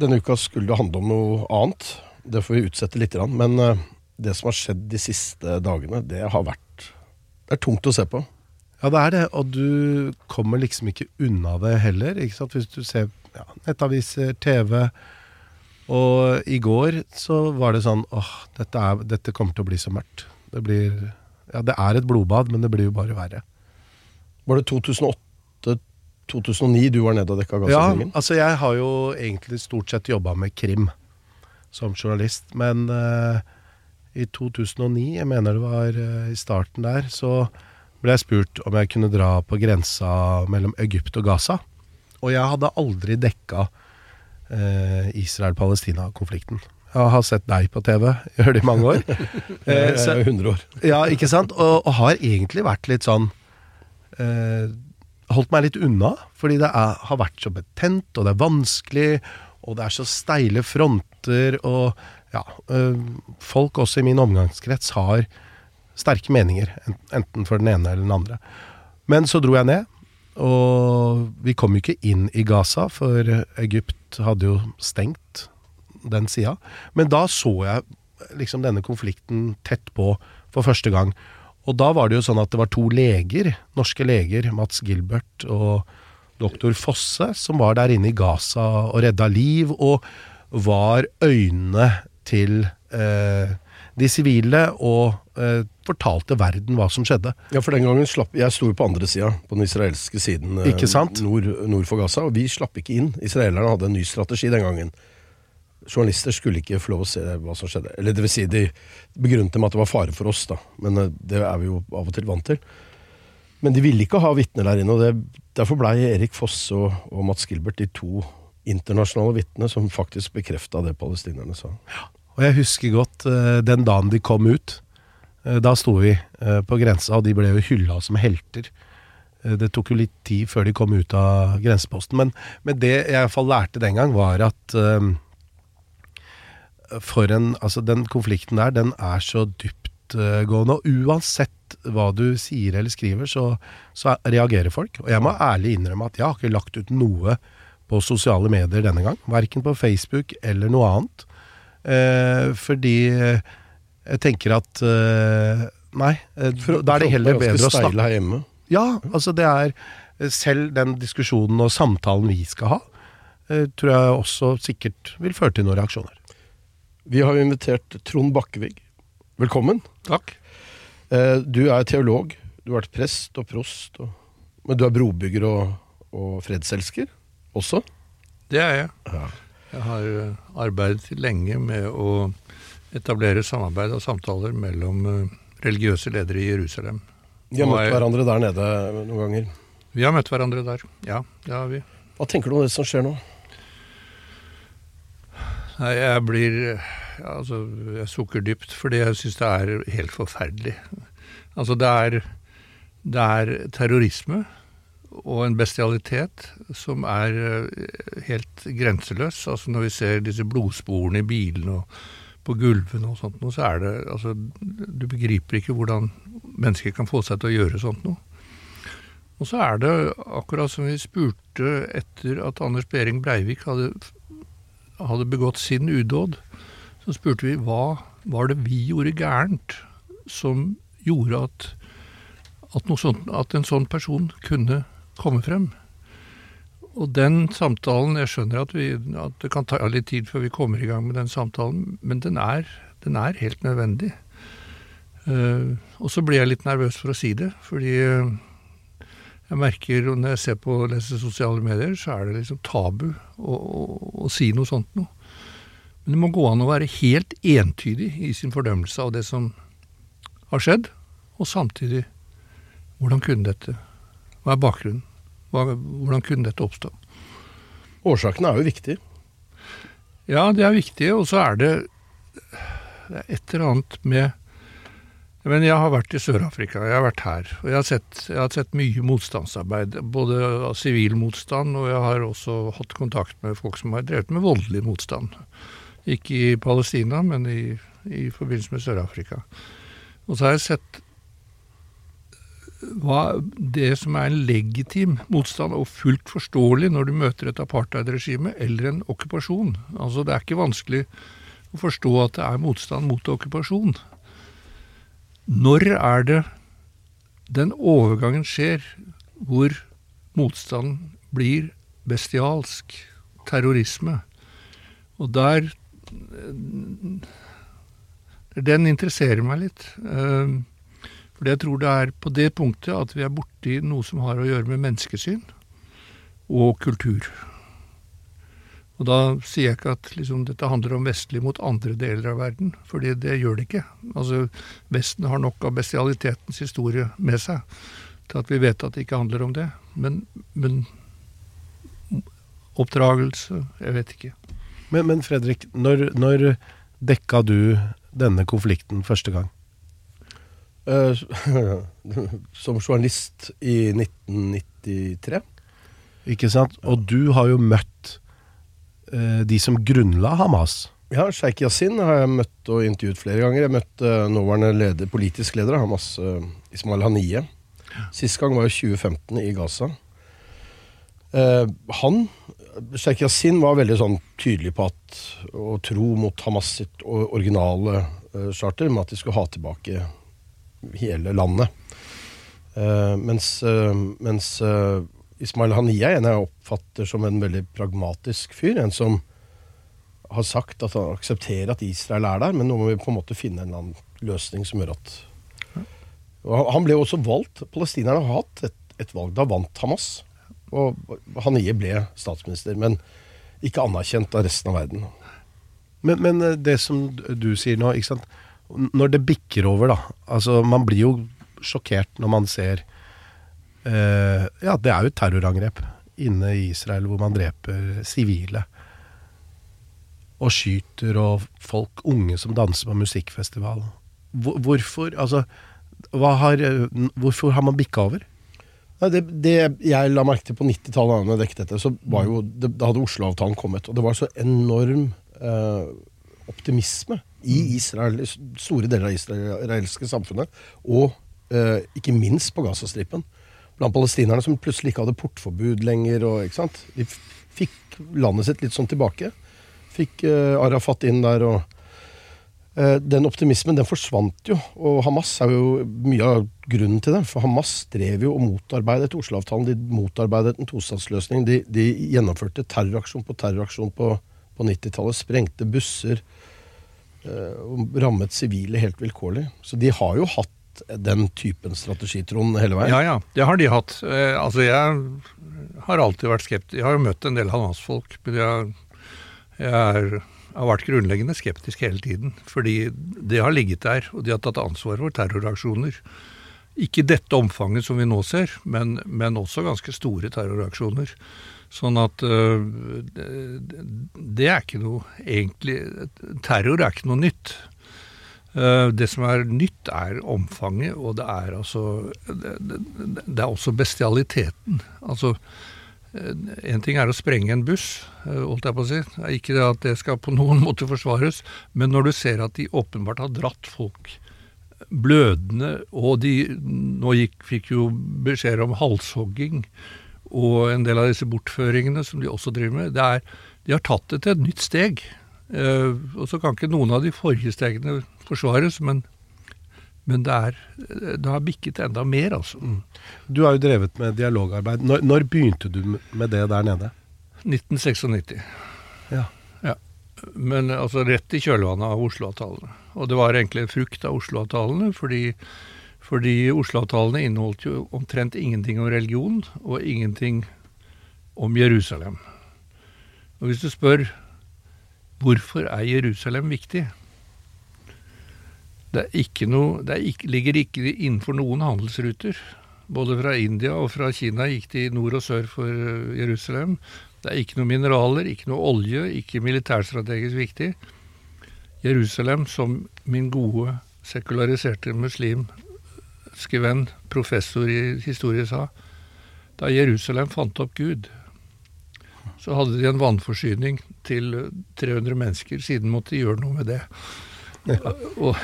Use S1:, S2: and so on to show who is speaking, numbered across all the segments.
S1: denne uka skulle det handle om noe annet. Det får vi utsette litt. Men eh, det som har skjedd de siste dagene, det har vært Det er tungt å se på.
S2: Ja, det er det, og du kommer liksom ikke unna det heller. Ikke sant? Hvis du ser ja, nettaviser, TV Og i går så var det sånn åh, dette, er, dette kommer til å bli så mørkt. Det blir Ja, det er et blodbad, men det blir jo bare verre.
S1: Var det 2008-2009 du var nede og dekka
S2: Ja,
S1: Gaza-krigen?
S2: altså jeg har jo egentlig stort sett jobba med krim som journalist, men uh, i 2009, jeg mener det var uh, i starten der, så ble jeg spurt om jeg kunne dra på grensa mellom Egypt og Gaza. Og jeg hadde aldri dekka uh, Israel-Palestina-konflikten. Jeg har sett deg på TV, gjør det i mange år. Eh,
S1: Jeg
S2: så-
S1: er jo 100 år.
S2: ja, ikke sant? Og, og har egentlig vært litt sånn eh, Holdt meg litt unna, fordi det er, har vært så betent, og det er vanskelig, og det er så steile fronter, og ja øh, Folk også i min omgangskrets har sterke meninger, enten for den ene eller den andre. Men så dro jeg ned, og vi kom jo ikke inn i Gaza, for Egypt hadde jo stengt den sida. Men da så jeg liksom denne konflikten tett på for første gang. Og da var det jo sånn at det var to leger, norske leger, Mats Gilbert og doktor Fosse, som var der inne i Gaza og redda liv, og var øynene til eh, de sivile og eh, fortalte verden hva som skjedde.
S1: Ja, for den gangen slapp Jeg sto jo på andre sida, på den israelske siden eh,
S2: Ikke sant?
S1: Nord, nord for Gaza, og vi slapp ikke inn. Israelerne hadde en ny strategi den gangen. Journalister skulle ikke få lov å se hva som skjedde. Eller det vil si, de begrunnet det med at det var fare for oss, da. Men eh, det er vi jo av og til vant til. Men de ville ikke ha vitner der inne, og det, derfor blei Erik Fosse og, og Mats Gilbert de to internasjonale vitnene som faktisk bekrefta det palestinerne sa.
S2: Og jeg husker godt eh, den dagen de kom ut. Eh, da sto vi på grensa, og de ble jo hylla som helter. Det tok jo litt tid før de kom ut av grenseposten. Men, men det jeg i hvert fall lærte den gang, var at eh, for en, altså den konflikten der, den er så dyptgående. Og uansett hva du sier eller skriver, så, så reagerer folk. Og jeg må ærlig innrømme at jeg har ikke lagt ut noe på sosiale medier denne gang. Verken på Facebook eller noe annet. Eh, fordi jeg tenker at eh, Nei, eh, da er det heller
S1: er
S2: bedre å snakke
S1: her hjemme.
S2: ja, altså det er Selv den diskusjonen og samtalen vi skal ha, eh, tror jeg også sikkert vil føre til noen reaksjoner.
S1: Vi har invitert Trond Bakkevig. Velkommen.
S3: Takk.
S1: Eh, Du er teolog. Du har vært prest og prost. Og, men du er brobygger og, og fredselsker også?
S3: Det er jeg. Jeg har eh, arbeidet lenge med å etablere samarbeid og samtaler mellom eh, religiøse ledere i Jerusalem.
S1: De har møtt
S3: jeg-
S1: hverandre der nede noen ganger.
S3: Vi har møtt hverandre der. Ja, det har vi.
S1: Hva tenker du om det som skjer nå?
S3: Nei, jeg blir ja, Altså, jeg sukker dypt, fordi jeg syns det er helt forferdelig. Altså, det er, det er terrorisme og en bestialitet som er eh, helt grenseløs. Altså, når vi ser disse blodsporene i bilene og på gulvene og sånt noe, så er det Altså, du begriper ikke hvordan mennesker kan få seg til å gjøre sånt noe. Og så er det akkurat som vi spurte etter at Anders Behring Breivik hadde hadde begått sin udåd, så spurte vi hva var det vi gjorde gærent som gjorde at, at, sånt, at en sånn person kunne komme frem. Og den samtalen Jeg skjønner at, vi, at det kan ta litt tid før vi kommer i gang med den samtalen, men den er, den er helt nødvendig. Uh, og så blir jeg litt nervøs for å si det, fordi eh, jeg merker når jeg ser på og leser sosiale medier, så er det liksom tabu å, å, å si noe sånt noe. Men det må gå an å være helt entydig i sin fordømmelse av det som har skjedd, og samtidig hvordan kunne dette Hva er bakgrunnen? Hvordan kunne dette oppstå?
S1: Årsakene er jo viktige.
S3: Ja, det er viktige, og så er det, det er et eller annet med men jeg har vært i Sør-Afrika, jeg har vært her. Og jeg har, sett, jeg har sett mye motstandsarbeid. Både sivil motstand, og jeg har også hatt kontakt med folk som har drevet med voldelig motstand. Ikke i Palestina, men i, i forbindelse med Sør-Afrika. Og så har jeg sett hva det som er en legitim motstand, og fullt forståelig når du møter et apartheidregime eller en okkupasjon. Altså Det er ikke vanskelig å forstå at det er motstand mot okkupasjon. Når er det den overgangen skjer hvor motstand blir bestialsk, terrorisme? Og der Den interesserer meg litt. For jeg tror det er på det punktet at vi er borti noe som har å gjøre med menneskesyn og kultur. Og da sier jeg ikke at liksom, dette handler om vestlig mot andre deler av verden, for det gjør det ikke. Altså, Vesten har nok av bestialitetens historie med seg til at vi vet at det ikke handler om det. Men, men oppdragelse Jeg vet ikke.
S2: Men, men Fredrik, når, når dekka du denne konflikten første gang?
S1: Uh, som journalist i 1993.
S2: Ikke sant? Og du har jo møtt uh, de som grunnla Hamas.
S1: Ja, Sheikh Yasin har jeg møtt og intervjuet flere ganger. Jeg møtte uh, nåværende leder, politisk leder av Hamas, Ismail Haniye. Sist gang var jo 2015 i Gaza. Uh, han, Sheikh Yasin, var veldig sånn tydelig på at å tro mot Hamas sitt originale uh, charter, med at de skulle ha tilbake hele landet. mens mens Ismail Haniya er en jeg oppfatter som en veldig pragmatisk fyr. En som har sagt at han aksepterer at Israel er der, men nå må vi på en måte finne en eller annen løsning som gjør at og Han ble også valgt. Palestinerne har hatt et, et valg. Da vant Hamas. Og Haniyeh ble statsminister, men ikke anerkjent av resten av verden.
S2: Men, men eh, det som du sier nå, når det bikker over, da altså Man blir jo sjokkert når man ser eh, Ja, det er jo et terrorangrep inne i Israel hvor man dreper sivile. Og skyter og folk, unge som danser på musikkfestival. Hvor, hvorfor Altså, har, hvorfor har man bikka over?
S1: Det, det, jeg la merke til på 90-tallet, da jeg dekket dette, så var jo, det, da hadde Oslo-avtalen kommet. Og det var så enorm eh, optimisme i Israel, store deler av israelske samfunnet. Og eh, ikke minst på Gazastripen. Blant palestinerne som plutselig ikke hadde portforbud lenger. Og, ikke sant? De fikk landet sitt litt sånn tilbake. Fikk eh, Arafat inn der og den optimismen den forsvant jo, og Hamas er jo mye av grunnen til det. For Hamas drev jo og motarbeidet Oslo-avtalen. De motarbeidet en tostatsløsning. De, de gjennomførte terroraksjon på terroraksjon på, på 90-tallet. Sprengte busser. Eh, og rammet sivile helt vilkårlig. Så de har jo hatt den typen strategi, Trond, hele veien?
S3: Ja, ja. Det har de hatt. Eh, altså, jeg har alltid vært skeptisk. Jeg har jo møtt en del Hamas-folk, men jeg, jeg er har vært grunnleggende skeptisk hele tiden. Fordi det har ligget der, og de har tatt ansvar for terroraksjoner. Ikke dette omfanget som vi nå ser, men, men også ganske store terroraksjoner. Sånn at uh, det er ikke noe egentlig Terror er ikke noe nytt. Uh, det som er nytt, er omfanget, og det er altså Det, det, det er også bestialiteten. Altså Eh, en ting er å sprenge en buss, eh, holdt jeg på å si. Ikke det at det skal på noen måte forsvares, men når du ser at de åpenbart har dratt folk blødende, og de nå gikk, fikk jo beskjed om halshogging og en del av disse bortføringene som de også driver med, er, de har tatt det til et nytt steg. Eh, og så kan ikke noen av de forrige stegene forsvares, men men det, er, det har bikket enda mer, altså. Mm.
S2: Du har jo drevet med dialogarbeid. Når, når, begynte du med det der nede?
S3: 1996.
S2: Ja.
S3: ja. Men altså rett i kjølvannet av Oslo-avtalene. Og det var egentlig en frukt av Oslo-avtalene, fordi, fordi Oslo-avtalene inneholdt jo omtrent ingenting om religion, og ingenting om Jerusalem. Og hvis du spør hvorfor er Jerusalem viktig, det, noe, det ikke, ligger ikke innenfor noen handelsruter. Både fra India og fra Kina gikk de nord og sør for eh, Jerusalem. Det er ikke noe mineraler, ikke noe olje, ikke militærstrategisk viktig. Jerusalem, som min gode sekulariserte muslimske venn, professor i historie, sa, da Jerusalem fant opp Gud, så hadde de en vannforsyning til 300 mennesker. Siden måtte de gjøre noe med det. Og,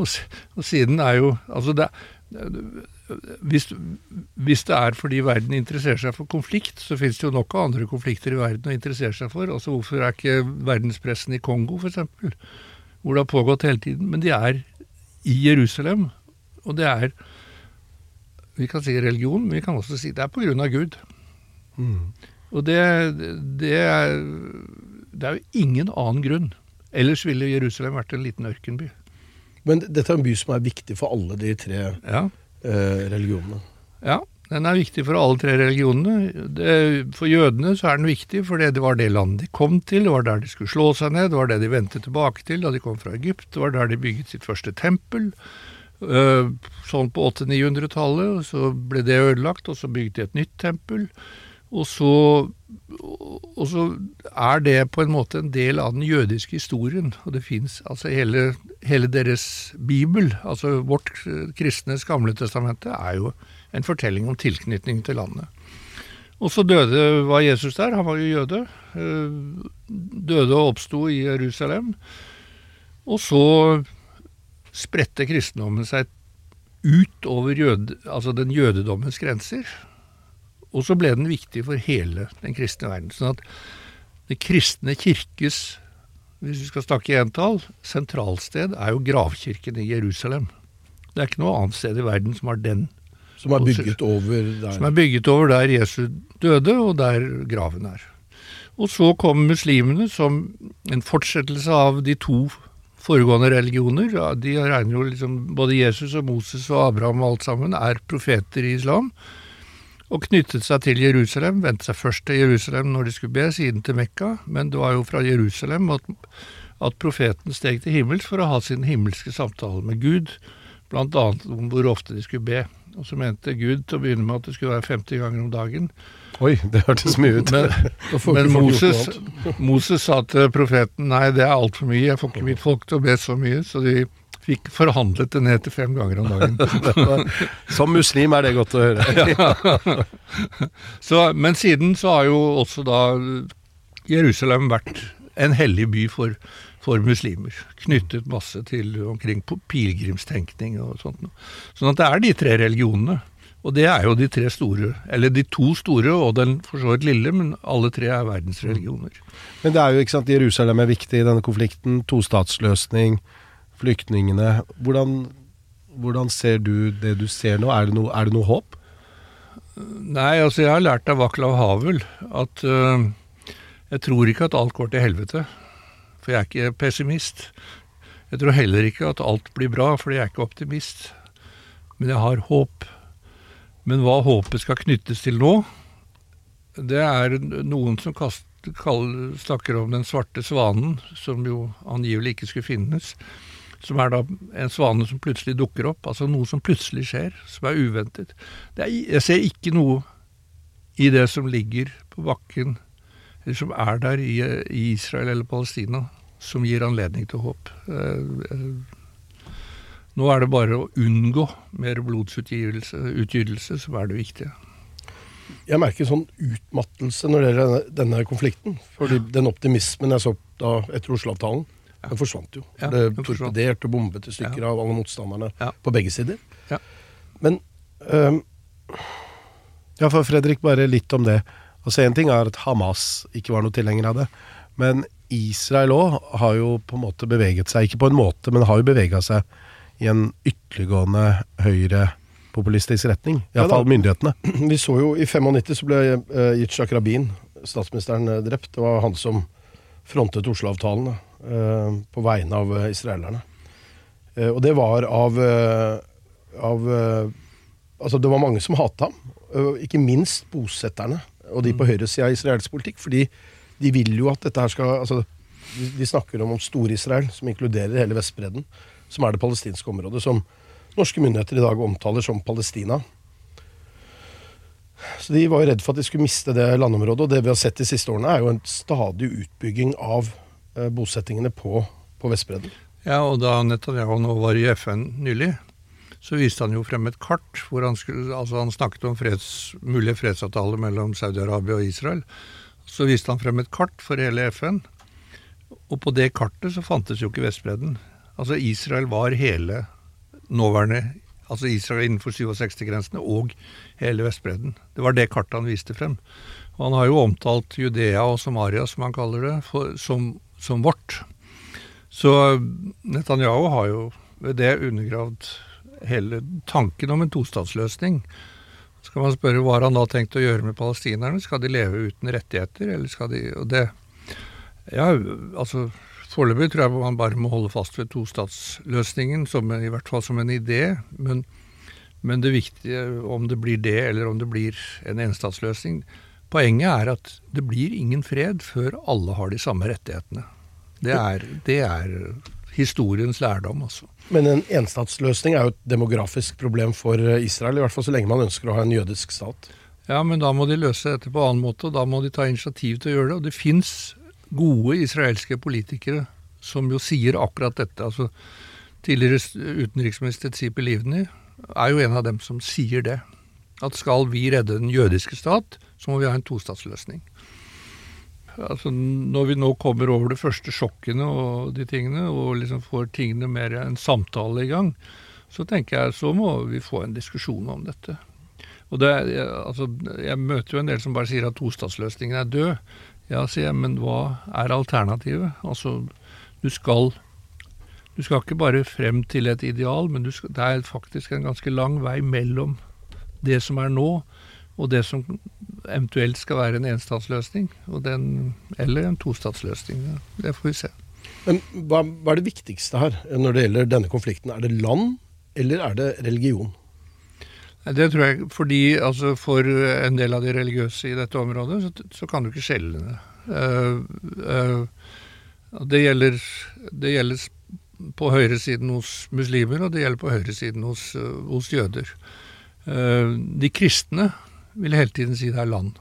S3: og, og siden er jo Altså, det, hvis, hvis, det er fordi verden interesserer seg for konflikt, så finnes det jo nok av andre konflikter i verden å interessere seg for. Altså Hvorfor er ikke verdenspressen i Kongo, f.eks., hvor det har pågått hele tiden? Men de er i Jerusalem, og det er Vi kan si religion, men vi kan også si det er på grunn av Gud. Mm. Og det, det, er, det er jo ingen annen grunn. Ellers ville Jerusalem vært en liten ørkenby.
S1: Men dette er en by som er viktig for alle de tre ja. eh, religionene?
S3: Ja, den er viktig for alle tre religionene. Det, for jødene så er den viktig fordi det var det landet de kom til, det var der de skulle slå seg ned, det var det de vendte tilbake til da de kom fra Egypt, det var der de bygget sitt første tempel. Uh, sånn på 800-900-tallet, så ble det ødelagt, og så bygde de et nytt tempel. Og så, og så, er det på en måte en del av den jødiske historien. Og det fins altså hele, hele, deres bibel, altså vårt kristnes Gamle testamente, er jo en fortelling om tilknytning til landet. Og så døde var Jesus der, han var jo jøde. Eh, døde og oppsto i Jerusalem. Og så spredte kristendommen seg ut over jøde, altså den jødedommens grenser. Og så ble den viktig for hele den kristne verden. Sånn at det kristne kirkes, hvis vi skal snakke i entall, sentralsted er jo gravkirken i Jerusalem. Det er ikke noe annet sted i verden som har den.
S1: Som er bygget over der?
S3: Som er bygget over der Jesus døde, og der graven er. Og så kom muslimene som en fortsettelse av de to foregående religioner. De regner jo liksom Både Jesus og Moses og Abraham og alt sammen er profeter i islam og knyttet seg til Jerusalem. Vendte seg først til Jerusalem når de skulle be, siden til Mekka, men det var jo fra Jerusalem at, at profeten steg til himmels for å ha sin himmelske samtale med Gud, bl.a. om hvor ofte de skulle be. Og så mente Gud til å begynne med at det skulle være 50 ganger om dagen.
S2: Oi, det hørtes mye ut.
S3: Men, men Moses, Moses, sa til profeten nei, det er altfor mye, jeg får ikke mitt folk til å be så mye. Så de fikk forhandlet det ned til fem ganger om dagen.
S2: Som muslim er det godt å høre. ja.
S3: så, men siden så har jo også da Jerusalem vært en hellig by for, for muslimer. Knyttet masse til omkring pilegrimstenkning og sånt. Sånn at det er de tre religionene. Og det er jo de tre store, eller de to store og den for så vidt lille, men alle tre er verdensreligioner.
S2: Men det er jo ikke sant, Jerusalem er viktig i denne konflikten. Tostatsløsning flyktningene. Hvordan, hvordan, ser du det du ser nå? Er det, noe, er det noe håp?
S3: Nei, altså jeg har lært av Vaklav Havel at uh, jeg tror ikke at alt går til helvete. For jeg er ikke pessimist. Jeg tror heller ikke at alt blir bra, for jeg er ikke optimist. Men jeg har håp. Men hva håpet skal knyttes til nå, det er noen som kaster, kaller, snakker om den svarte svanen, som jo angivelig ikke skulle finnes som er da en svane som plutselig dukker opp. Altså noe som plutselig skjer, som er uventet. Er, jeg ser ikke noe i det som ligger på bakken, eller som er der i, i Israel eller Palestina, som gir anledning til håp. Eh, eh, nå er det bare å unngå mer blodsutgytelse som er det viktige.
S1: Jeg merker sånn utmattelse når det gjelder denne, denne konflikten. Fordi den optimismen jeg så da etter Oslo-avtalen, den forsvant jo. Ja, det ble torpedert og bombet i stykker av alle motstanderne på begge sider. Men um,
S2: Ja, for Fredrik, bare litt om det. Altså Én ting er at Hamas ikke var noe tilhenger av det. Men Israel òg har jo på en måte beveget seg, ikke på en måte, men har jo bevega seg i en ytterliggående høyrepopulistisk retning. Iallfall ja, myndighetene.
S1: Vi så jo i 95 så ble uh, Yitzhak Rabin, statsministeren, uh, drept. Det var han som frontet Oslo-avtalen. Eh, på vegne av eh, israelerne. Eh, og det var av, av Altså, det var mange som hata ham. Ikke minst bosetterne og de på mm. høyresida av israelsk politikk. Fordi de vil jo at dette her skal altså, De snakker om, om Stor-Israel, som inkluderer hele Vestbredden, som er det palestinske området, som norske myndigheter i dag omtaler som Palestina. Så De var jo redd for at de skulle miste det landområdet. Og det vi har sett de siste årene, er jo en stadig utbygging av bosettingene på, på Vestbredden.
S3: Ja, og da Netanyahu nå var i FN nylig, så viste han jo frem et kart hvor han, skulle, altså han snakket om freds, mulige fredsavtaler mellom Saudi-Arabia og Israel. Så viste han frem et kart for hele FN, og på det kartet så fantes jo ikke Vestbredden. Altså Israel var hele nåværende Altså Israel innenfor 67-grensene og hele Vestbredden. Det var det kartet han viste frem. Og han har jo omtalt Judea og Samaria, som han kaller det, for, som, som vårt. Så Netanyahu har jo ved det undergravd hele tanken om en tostatsløsning. Så kan man spørre hva han da tenkt å gjøre med palestinerne? Skal de leve uten rettigheter, eller skal de og det, Ja, altså Foreløpig tror jeg man bare må holde fast ved tostatsløsningen, som, i hvert fall som en idé. Men, men, det viktige, om det blir det eller om det blir en enstatsløsning Poenget er at det blir ingen fred før alle har de samme rettighetene. Det er, det er historiens lærdom, altså.
S1: Men en enstatsløsning er jo et demografisk problem for Israel, i hvert fall så lenge man ønsker å ha en jødisk stat.
S3: Ja, men da må de løse dette på annen måte, og da må de ta initiativ til å gjøre det. Og det fins gode israelske politikere som jo sier akkurat dette. altså Tidligere utenriksminister Tzipi Livni er jo en av dem som sier det. At skal vi redde den jødiske stat, så må vi ha en tostatsløsning. Altså Når vi nå kommer over de første sjokkene og de tingene, og liksom får tingene mer en samtale i gang, så tenker jeg så må vi få en diskusjon om dette. Og det, altså, Jeg møter jo en del som bare sier at tostatsløsningen er død. Ja, sier jeg, men hva er alternativet? Altså, du skal du skal ikke bare frem til et ideal, men skal, det er faktisk en ganske lang vei mellom det som er nå, og det som eventuelt skal være en enstatsløsning. eller en tostatsløsning. Det får vi se.
S1: Men hva, hva, er det viktigste her når det gjelder denne konflikten? Er det land, eller er det religion?
S3: Det tror jeg fordi altså for en del av de religiøse i dette området, så, så kan du ikke skjelne det. Uh, uh, det, gjelder, det gjelder på høyresiden hos muslimer, og det gjelder på høyresiden hos, uh, hos jøder. de kristne vil hele tiden si det er land.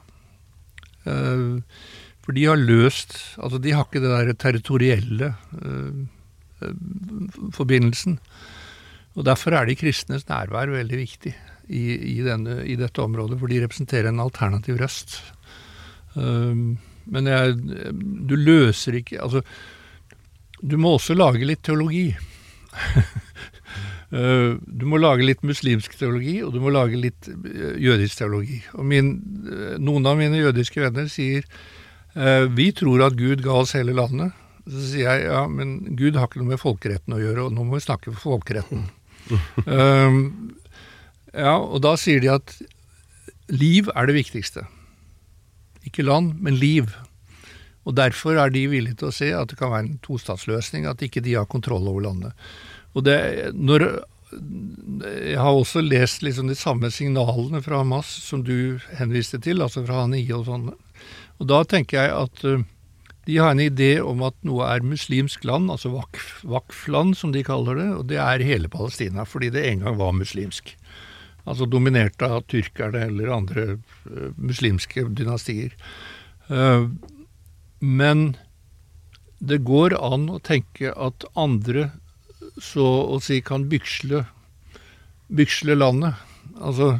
S3: for de har løst Altså, de har ikke det der territorielle forbindelsen. Og Derfor er de kristnes nærvær veldig viktig i, i, denne, i, dette området, for de representerer en alternativ røst. Men jeg, du løser ikke Altså, du må også lage litt teologi. uh, du må lage litt muslimsk teologi, og du må lage litt uh, jødisk teologi. Og min, uh, noen av mine jødiske venner sier vi tror at Gud ga oss hele landet. Så sier jeg ja, men Gud har ikke noe med folkeretten å gjøre, og nå må vi snakke for folkeretten. um, ja, og da sier de at liv er det viktigste. Ikke land, men liv. Og Derfor er de villige til å se at det kan være en tostatsløsning, at ikke de har kontroll over landet. Og det, når, Jeg har også lest liksom de samme signalene fra Hamas som du henviste til, altså fra Hani og sånn. Og da tenker jeg at uh, de har en idé om at noe er muslimsk land, altså Wakf-land som de kaller det, og det er hele Palestina, fordi det en gang var muslimsk altså dominert av tyrkerne eller andre uh, muslimske dynastier. Uh, men det går an å tenke at andre så å si kan byksle, byksle landet. Altså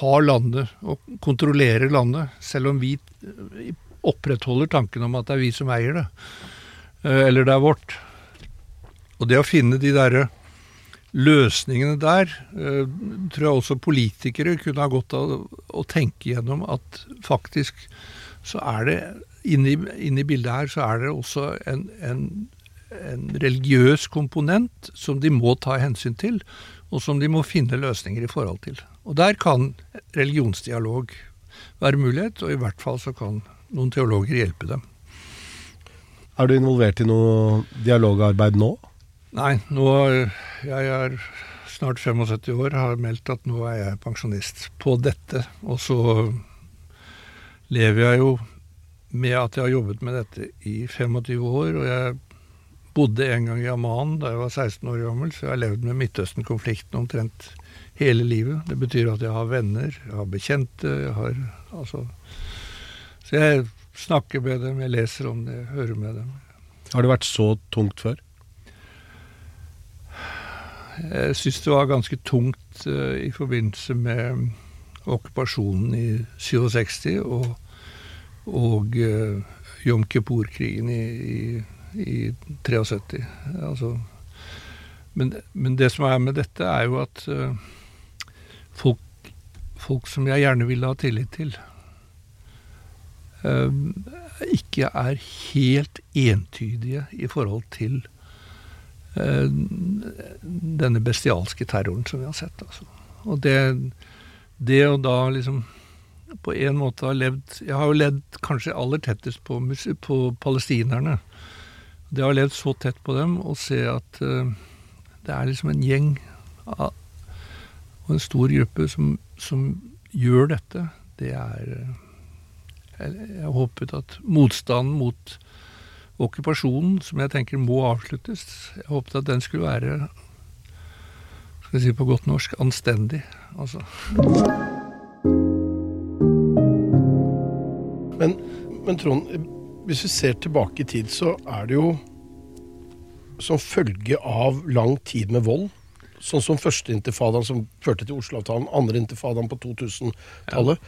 S3: ha landet og kontrollere landet, selv om vi opprettholder tanken om at det er vi som eier det. Uh, eller det er vårt. Og det å finne de derre løsningene der eh, tror jeg også politikere kunne ha godt av å tenke gjennom at faktisk så er det inni, inni bildet her så er det også en, en, en, religiøs komponent som de må ta hensyn til, og som de må finne løsninger i forhold til. Og der kan religionsdialog være mulighet, og i hvert fall så kan noen teologer hjelpe dem.
S2: Er du involvert i noe dialogarbeid nå?
S3: Nei, nå Jeg er snart 75 år, har meldt at nå er jeg pensjonist på dette. Og så lever jeg jo med at jeg har jobbet med dette i 25 år, og jeg bodde en gang i Amman da jeg var 16 år gammel, så jeg har levd med Midtøsten-konflikten omtrent hele livet. Det betyr at jeg har venner, jeg har bekjente, jeg har altså Så jeg snakker med dem, jeg leser om det, hører med dem.
S2: Har det vært så tungt før?
S3: Jeg syns det var ganske tungt uh, i forbindelse med okkupasjonen i 67 og, og uh, Jom Kippur-krigen i, i, i 73. Altså, men, men det som er med dette, er jo at uh, folk, folk som jeg gjerne ville ha tillit til, uh, ikke er helt entydige i forhold til uh, denne bestialske terroren som vi har sett. Altså. Og det, det å da liksom på en måte har levd Jeg har jo levd kanskje aller tettest på, på palestinerne. Det å ha levd så tett på dem og se at eh, det er liksom en gjeng av, og en stor gruppe som, som gjør dette, det er eh, Jeg, jeg håpet at motstanden mot okkupasjonen, som jeg tenker må avsluttes, jeg håpet at den skulle være skal vi si på godt norsk anstendig. Altså.
S1: Men, men Trond, hvis vi ser tilbake i tid, så er det jo som følge av lang tid med vold, sånn som første intifadaen som førte til Oslo-avtalen, andre intifadaen på 2000-tallet.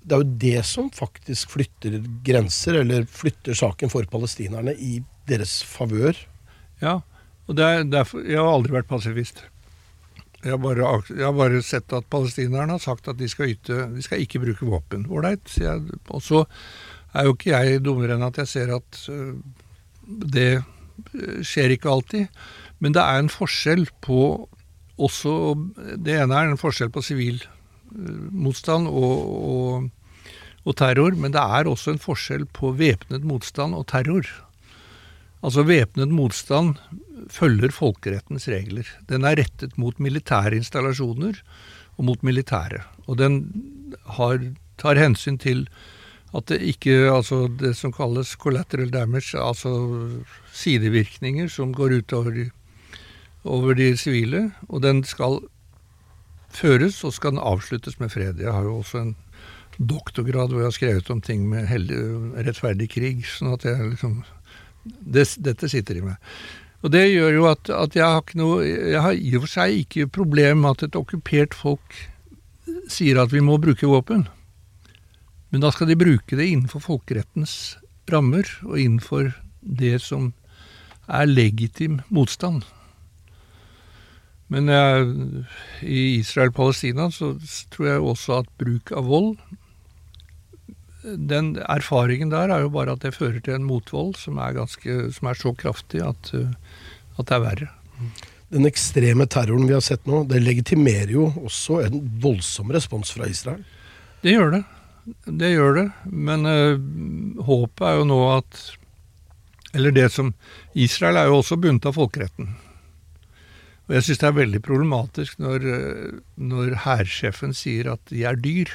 S1: Det er jo det som faktisk flytter grenser, eller flytter saken for palestinerne i deres favør.
S3: Ja, og er derfor, Jeg har aldri vært pasifist. Jeg har, bare, jeg har bare sett at palestinerne har sagt at de skal, yte, de skal ikke bruke våpen. Ålreit. sier jeg. Og så er jo ikke jeg dummere enn at jeg ser at øh, det øh, skjer ikke alltid. Men det er en forskjell på også Det ene er en forskjell på sivil øh, motstand og, og, og terror, men det er også en forskjell på væpnet motstand og terror. Altså væpnet motstand følger folkerettens regler. Den er rettet mot militære installasjoner og mot militære. Og den har, tar hensyn til at det ikke Altså det som kalles collateral damage, altså sidevirkninger som går utover over de sivile. Og den skal føres, og skal den avsluttes med fred. Jeg har jo også en doktorgrad hvor jeg har skrevet om ting med heldig, rettferdig krig. sånn at jeg liksom det, Dette sitter i meg. Og det gjør jo at, at jeg har ikke noe Jeg har i og for seg ikke problem med at et okkupert folk sier at vi må bruke våpen. Men da skal de bruke det innenfor folkerettens rammer, og innenfor det som er legitim motstand. Men jeg, i Israel-Palestina så tror jeg også at bruk av vold Den erfaringen der er jo bare at det fører til en motvold som er, ganske, som er så kraftig at, uh, at det er verre.
S1: Den ekstreme terroren vi har sett nå, det legitimerer jo også en voldsom respons fra Israel.
S3: Det gjør det. Det gjør det. Men uh, håpet er jo nå at Eller det som Israel er jo også bundet av folkeretten. Og jeg syns det er veldig problematisk når, øh, når hærsjefen sier at de er dyr.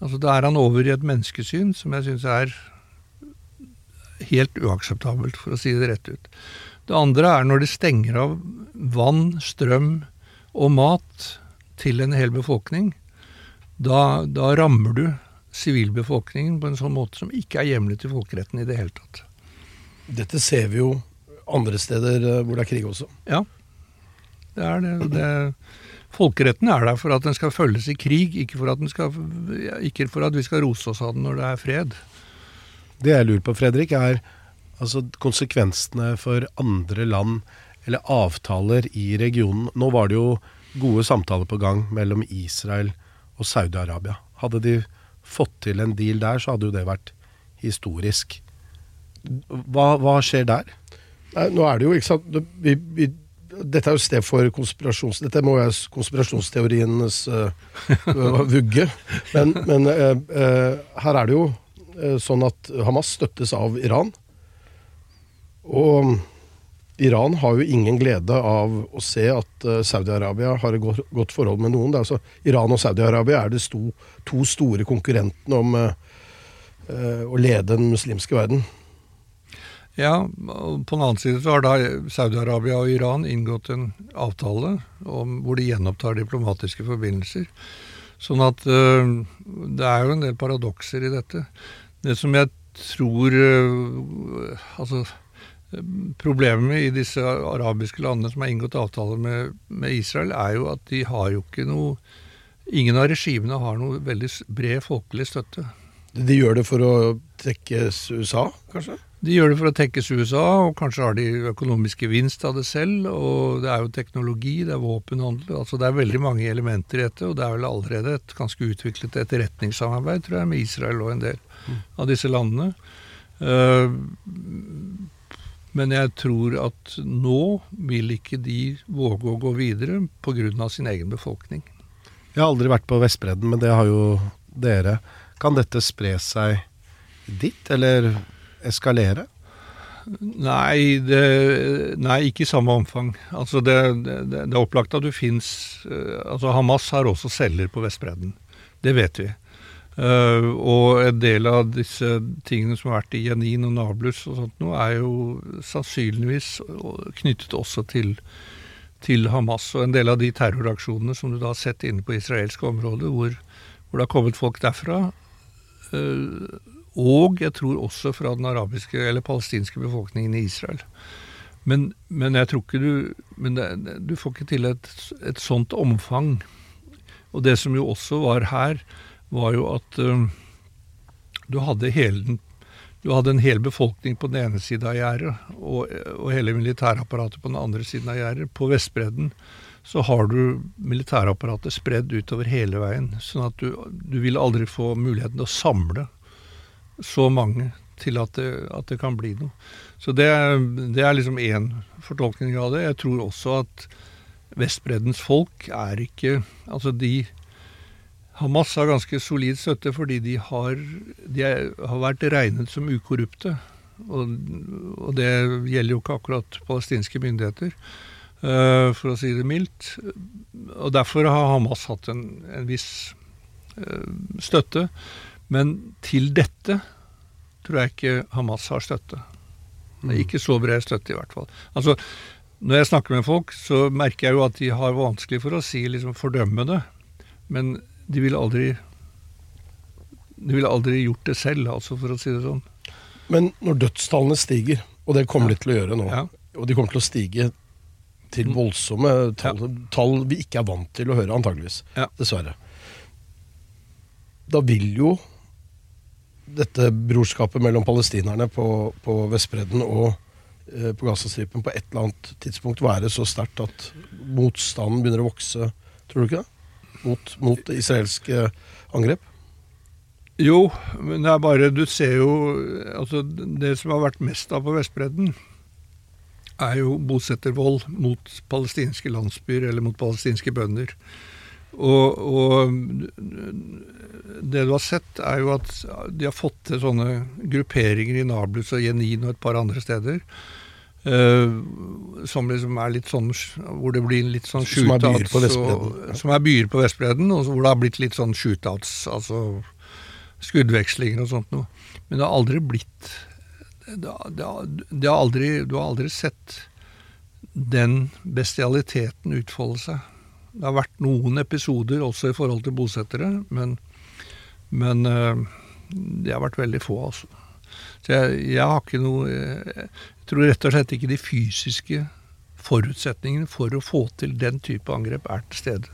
S3: Altså Da er han over i et menneskesyn som jeg syns er helt uakseptabelt, for å si det rett ut. Det andre er når de stenger av vann, strøm og mat til en hel befolkning. Da, da rammer du sivilbefolkningen på en sånn måte som ikke er hjemlet i folkeretten i det hele tatt.
S1: Dette ser vi jo andre steder eh, hvor det er krig også.
S3: Ja, det er det. det folkeretten er der for at den skal følges i krig, ikke for at, den skal, ikke for at vi skal rose oss av den når det er fred.
S2: Det jeg lurer på, Fredrik, er altså konsekvensene for andre land eller avtaler i regionen. Nå var det jo gode samtaler på gang mellom Israel og Saudi-Arabia. Hadde de fått til en deal der, så hadde jo det vært historisk. Hva, hva skjer der?
S1: Nei, nå er det jo, ikke sant vi, vi, Dette er jo sted for konspirasjons... Dette må være konspirasjonsteorienes uh, vugge. Men, men uh, uh, her er det jo eh, sånn at Hamas støttes av Iran. Og Iran har jo ingen glede av å se at eh, Saudi-Arabia har et godt, forhold med noen. Det er altså, Iran og Saudi-Arabia er de sto, to store konkurrentene om uh, å lede den muslimske verden.
S3: Ja, på den annen side så har da Saudi-Arabia og Iran inngått en avtale om, hvor de gjenopptar diplomatiske forbindelser. Sånn at uh, det er jo en del paradokser i dette. Det som jeg tror uh, Altså Problemet i disse arabiske landene som har inngått avtaler med, med Israel, er jo at de har jo ikke noe Ingen av regimene har noe veldig bred folkelig støtte.
S1: De gjør det for å tekkes USA, kanskje?
S3: De gjør det for å tekkes USA, og kanskje har de økonomisk gevinst av det selv. Og det er jo teknologi, det er våpenhandel. altså Det er veldig mange elementer i dette. Og det er vel allerede et ganske utviklet etterretningssamarbeid, tror jeg, med Israel og en del av disse landene. Eh, men jeg tror at nå vil ikke de våge å gå videre pga. sin egen befolkning.
S2: Jeg har aldri vært på Vestbredden, men det har jo dere. Kan dette spre seg dit, eller eskalere?
S3: Nei, det, nei, ikke i samme omfang. Altså det, det, det er opplagt at du fins altså Hamas har også celler på Vestbredden. Det vet vi. Eh, og en del av disse tingene som har vært i Jenin og Nablus og sånt nå, er jo sannsynligvis knyttet også til, til Hamas. Og en del av de terroraksjonene som du da har sett inne på israelske områder, hvor, hvor det har kommet folk derfra, Uh, og jeg tror også fra den arabiske eller palestinske befolkningen i Israel. Men, men jeg tror ikke du det, du får ikke til et, et sånt omfang. Og det som jo også var her, var jo at eh, du hadde hele den du hadde en hel befolkning på den ene siden av gjerdet, og, og hele militærapparatet på den andre siden av gjerdet. På Vestbredden så har du militærapparatet spredd utover hele veien. Sånn at du, du vil aldri få muligheten til å samle så mange til at det, at det kan bli noe. Så det, det er liksom én fortolkning av det. Jeg tror også at Vestbreddens folk er ikke Altså de Hamas har ganske solid støtte fordi de har, de har vært regnet som ukorrupte. Og, og det gjelder jo ikke akkurat palestinske myndigheter, eh, for å si det mildt. Og derfor har Hamas hatt en, en viss eh, støtte. Men til dette tror jeg ikke Hamas har støtte. Det er ikke så bred støtte, i hvert fall. Altså, når jeg snakker med folk, så merker jeg jo at de har vanskelig for å si liksom fordømme det. Men de ville aldri De ville aldri gjort det selv, altså, for å si det sånn.
S1: Men når dødstallene stiger, og det kommer
S3: Ja.
S1: de til å gjøre nå,
S3: Ja.
S1: og de kommer til å stige til voldsomme tall, tall vi ikke er vant til å høre, antageligvis,
S3: Ja.
S1: dessverre. Da vil jo dette brorskapet mellom palestinerne på, på Vestbredden og eh, på Gazastripen på et eller annet tidspunkt være så sterkt at motstanden begynner å vokse, tror du ikke det? Mot, mot israelske angrep?
S3: Jo, men det er bare Du ser jo Altså, det som har vært mest av på Vestbredden, er jo bosettervold mot palestinske landsbyer eller mot palestinske bønder. Og, og det du har sett, er jo at de har fått til sånne grupperinger i Nablus og Jenin og et par andre steder. Eh, som liksom er litt sånn Hvor det blir litt sånn
S1: Som er byer
S3: shootouts.
S1: på Vestbredden.
S3: Som er byer på Vestbredden, og hvor det har blitt litt sånn shootouts. Altså skuddvekslinger og sånt noe. Men det har aldri blitt det har, det det har aldri, Du har aldri sett den bestialiteten utfolde seg. Det har vært noen episoder også i forhold til bosettere, men, men uh, det har vært veldig få, altså. Så jeg, jeg har ikke noe Jeg tror rett og slett ikke de fysiske forutsetningene for å få til den type angrep er til stede.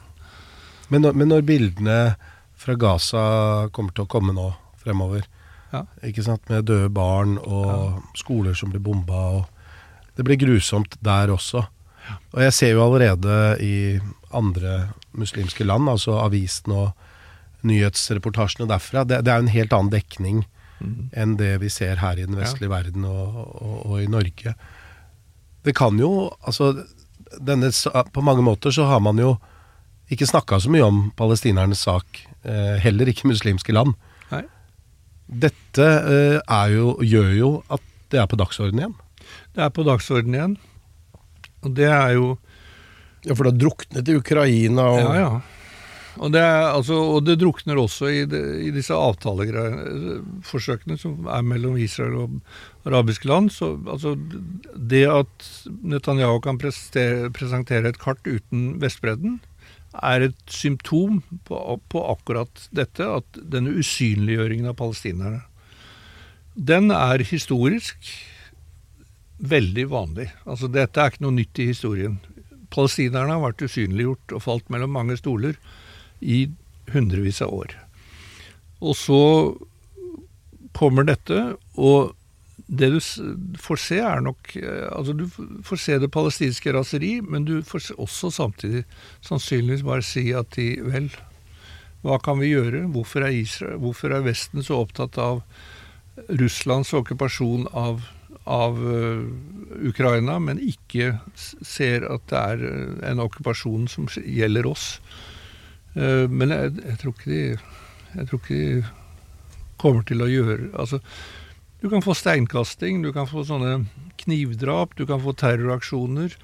S2: Men men når bildene fra Gaza kommer til å komme nå fremover,
S3: Ja.
S2: ikke sant, med døde barn og skoler som blir bomba, og det blir grusomt der også. Og jeg ser jo allerede i andre muslimske land, altså avisen og nyhetsreportasjene derfra, det, det er jo en helt annen dekning enn det vi ser her i den vestlige verden og, og, og i Norge. Det kan jo, altså denne, På mange måter så har man jo ikke snakka så mye om palestinernes sak, eh, heller ikke muslimske land.
S3: Nei.
S2: Dette eh, er jo, gjør jo at det er på dagsordenen igjen.
S3: Det er på dagsordenen igjen. Og det er jo
S1: Ja, for det har druknet i Ukraina og
S3: Ja, ja. Og det, er, altså, og det drukner også i, det, i disse avtaleforsøkene som er mellom Israel og arabiske land. Så, altså, det at Netanyahu kan prestere, presentere et kart uten Vestbredden, er et symptom på, på akkurat dette, at denne usynliggjøringen av palestinerne. Den er historisk veldig vanlig. Altså, dette er ikke noe nytt i historien. Palestinerne har vært usynliggjort og falt mellom mange stoler i hundrevis av år. Og så kommer dette, og det du får se, er nok eh, Altså, du får se det palestinske raseri, men du får også samtidig sannsynligvis bare si at de Vel, hva kan vi gjøre? Hvorfor er, Israel, hvorfor er Vesten så opptatt av Russlands okkupasjon av, av uh, Ukraina, men ikke ser at det er eh, en okkupasjon som gjelder oss? Uh, men jeg, jeg, tror ikke de Jeg tror ikke de kommer til å gjøre Altså, du kan få steinkasting, du kan få sånne knivdrap, du kan få terroraksjoner.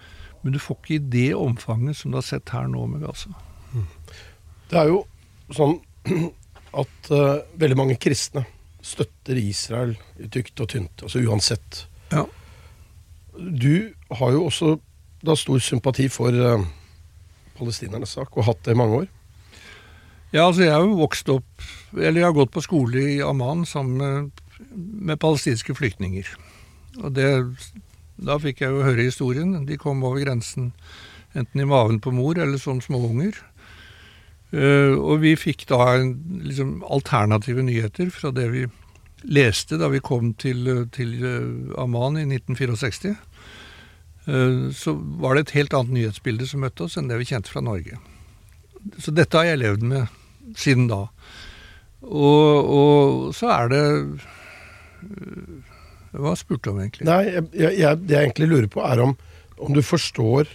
S3: Men du får ikke i det omfanget som du har sett her nå med Gaza.
S1: Det er jo sånn at uh, veldig mange kristne støtter Israel i tykt og tynt, altså uansett.
S3: Ja.
S1: Du har jo også da stor sympati for uh, palestinernes sak, og hatt det i mange år.
S3: Ja, altså jeg har jo vokst opp Eller jeg har gått på skole i Amman sammen med med palestinske flyktninger. Og det, da fikk jeg jo høre historien. De kom over grensen enten i maven på mor eller som småunger. Uh, og vi fikk da liksom, alternative nyheter fra det vi leste da vi kom til, til uh, Amman i 1964. Uh, så var det et helt annet nyhetsbilde som møtte oss enn det vi kjente fra Norge. Så dette har jeg levd med siden da. Og, og så er det hva spurte du om, egentlig?
S1: Nei, jeg, jeg, Det jeg egentlig lurer på, er om, om du forstår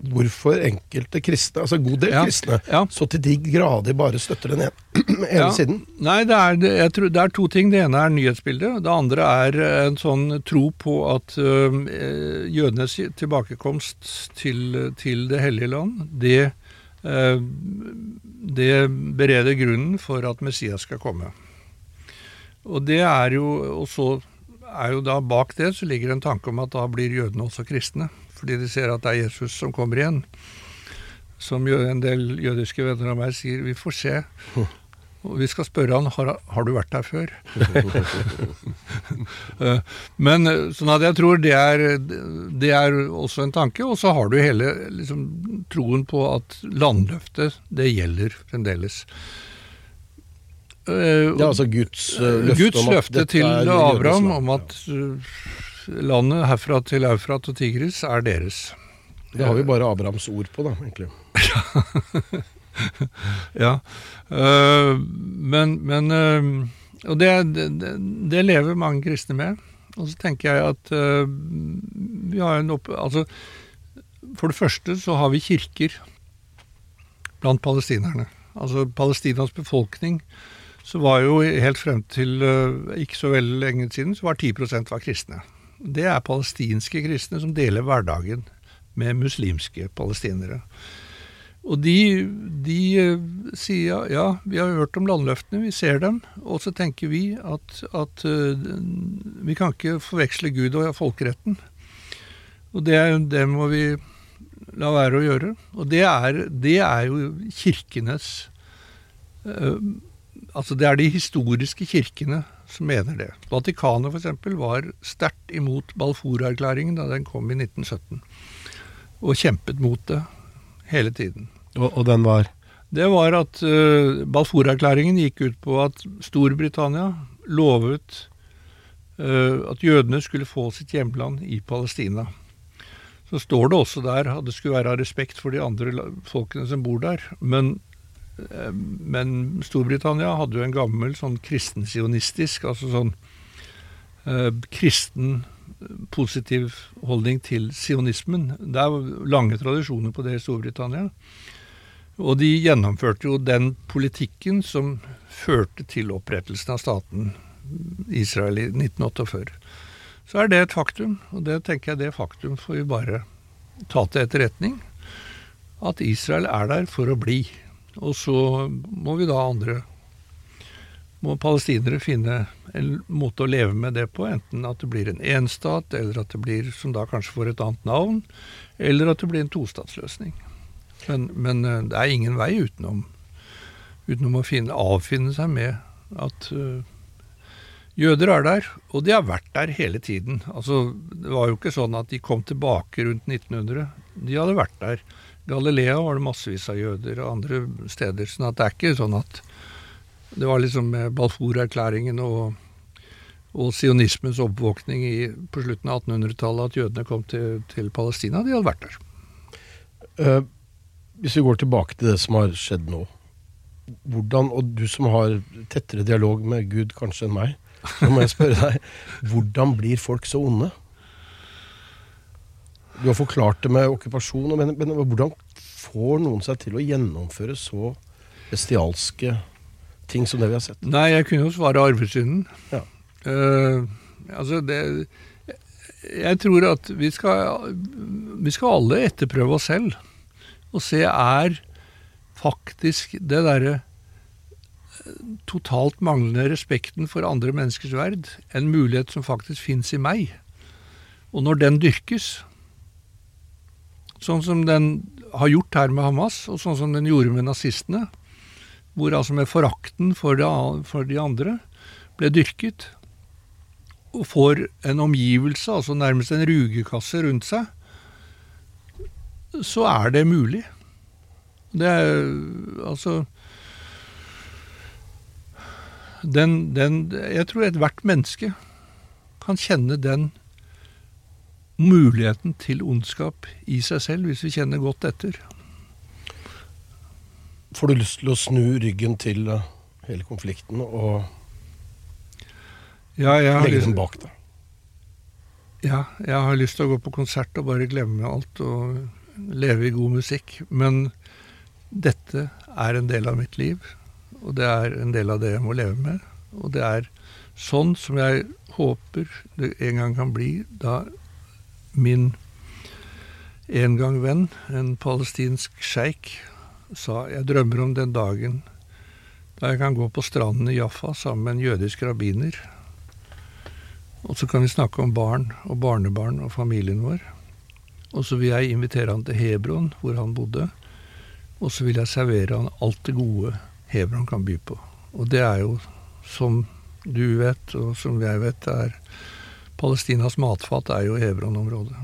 S1: hvorfor enkelte kristne, altså god del
S3: Ja,
S1: kristne,
S3: ja.
S1: så til de grader bare støtter den ene, ene
S3: Ja.
S1: siden.
S3: Nei, det er, det- jeg tror, det er to ting. Det ene er nyhetsbildet. Det andre er en sånn tro på at ø, eh, jødenes tilbakekomst til, til Det hellige land, det, det bereder grunnen for at Messias skal komme. Og det er jo og så er jo da bak det så ligger en tanke om at da blir jødene også kristne. Fordi de ser at det er Jesus som kommer igjen. Som en del jødiske venner av meg sier, vi får se. Og vi skal spørre han har, har du vært der før. Eh, Men eh, sånn at jeg tror det er, det er også en tanke. Og så har du hele liksom, troen på at landløftet, det gjelder fremdeles. Eh,
S1: Det er altså Guds løfte
S3: Guds løfte til Abraham om at landet herfra til Eufrat og Tigris er deres.
S1: Det har vi bare Abrahams ord på, da, egentlig.
S3: Ja. men men Og det, det, det lever mange kristne med. Og så tenker jeg at uh, vi har en opp... Altså, for det første så har vi kirker blant palestinerne. Altså Palestinas befolkning så var jo helt frem til uh, ikke så veldig lenge siden så var 10% var kristne. Det er palestinske kristne som deler hverdagen med muslimske palestinere. Og de, de eh, sier ja, vi har hørt om landløftene, vi ser dem. Og så tenker vi at, at eh, vi kan ikke forveksle Gud og folkeretten. Og det, det må vi la være å gjøre. Og det er, det er jo kirkenes eh, Altså det er de historiske kirkene som mener det. Vatikanet f.eks. var sterkt imot Balfour-erklæringen da den kom i 1917. Og kjempet mot det hele tiden.
S2: Og, og den var
S3: Det var at uh, Balfour-erklæringen gikk ut på at Storbritannia lovet uh, at jødene skulle få sitt hjemland i Palestina. Så står det også der at det skulle være av respekt for de andre folkene som bor der. Men, uh, men Storbritannia hadde jo en gammel sånn kristensionistisk, altså sånn kristen positiv holdning til sionismen. Det er lange tradisjoner på det i Storbritannia. Og de gjennomførte jo den politikken som førte til opprettelsen av staten Israel i 1948. Så er det et faktum, og det tenker jeg det faktum får vi bare ta til etterretning. At Israel er der for å bli. Og så må vi da andre må palestinere finne en måte å leve med det på, enten at det blir en enstat, eller at det blir, som da kanskje får et annet navn, eller at det blir en tostatsløsning. Men, men eh, det er ingen vei utenom, utenom å finne, avfinne seg med at uh, jøder er der, og de har vært der hele tiden. Altså, det var jo ikke sånn at de kom tilbake rundt 1900. De hadde vært der. Galilea var det massevis av jøder, og andre steder. sånn at det er ikke sånn at det var liksom Balfour-erklæringen og, og sionismens oppvåkning i, på slutten av 1800-tallet at jødene kom til, til, Palestina. De hadde vært der.
S1: Uh, hvis vi går tilbake til det som har skjedd nå. Hvordan, og du som har tettere dialog med Gud kanskje enn meg, så må jeg spørre deg, hvordan blir folk så onde? Du har forklart det med okkupasjon, men, men hvordan får noen seg til å gjennomføre så bestialske ting som det vi har sett?
S3: Nei, jeg kunne jo svare arvesynden.
S1: Ja.
S3: Uh, altså, det Jeg tror at vi skal, vi skal alle etterprøve oss selv og se er faktisk det derre totalt manglende respekten for andre menneskers verd en mulighet som faktisk fins i meg. Og når den dyrkes, sånn som den har gjort her med Hamas, og sånn som den gjorde med nazistene, hvor altså med forakten for, for de andre ble dyrket, og får en omgivelse, altså nærmest en rugekasse rundt seg, så er det mulig. Det er altså den, den, Jeg tror ethvert menneske kan kjenne den muligheten til ondskap i seg selv, hvis vi kjenner godt etter.
S1: Får du lyst til å snu ryggen til eh, hele konflikten og
S3: ja,
S1: legge
S3: lyst,
S1: den bak deg?
S3: Ja, jeg har lyst til å gå på konsert og bare glemme alt og leve i god musikk. Men dette er en del av mitt liv, og det er en del av det jeg må leve med. Og det er sånn som jeg håper det en gang kan bli da min en gang venn, en palestinsk sjeik, sa jeg drømmer om den dagen da jeg kan gå på stranden i Jaffa sammen med en jødisk rabbiner. Og så kan vi snakke om barn og barnebarn og familien vår. Og så vil jeg invitere han til Hebron, hvor han bodde. Og så vil jeg servere han alt det gode Hebron kan by på. Og det er jo, som du vet, og som jeg vet, er Palestinas matfat er jo Hebron-området.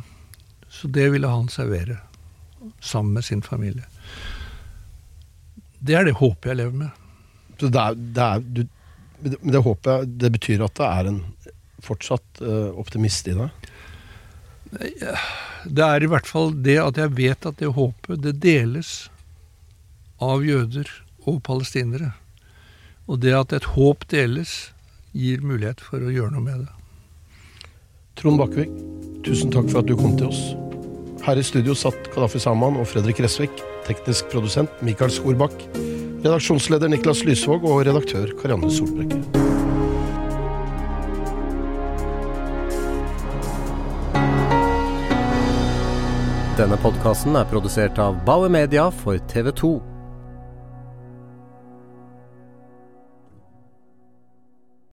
S3: Så det ville han servere, sammen med sin familie. Det er det håpet jeg lever med.
S1: Så det, er, det, er, du, det håpet jeg, det betyr at det er en fortsatt uh, optimist i deg?
S3: Det er i hvert fall det at jeg vet at det håpet, det deles av jøder og palestinere. Og det at et håp deles, gir mulighet for å gjøre noe med det.
S1: Trond Bakkevik, tusen takk for at du kom til oss. Her i studio satt Kadafi Saman og Fredrik Resvik, teknisk produsent Mikael Skorbakk, redaksjonsleder Niklas Lysvåg og redaktør Karianne Solbrekke.
S4: Denne podkasten er produsert av Bauer Media for TV 2.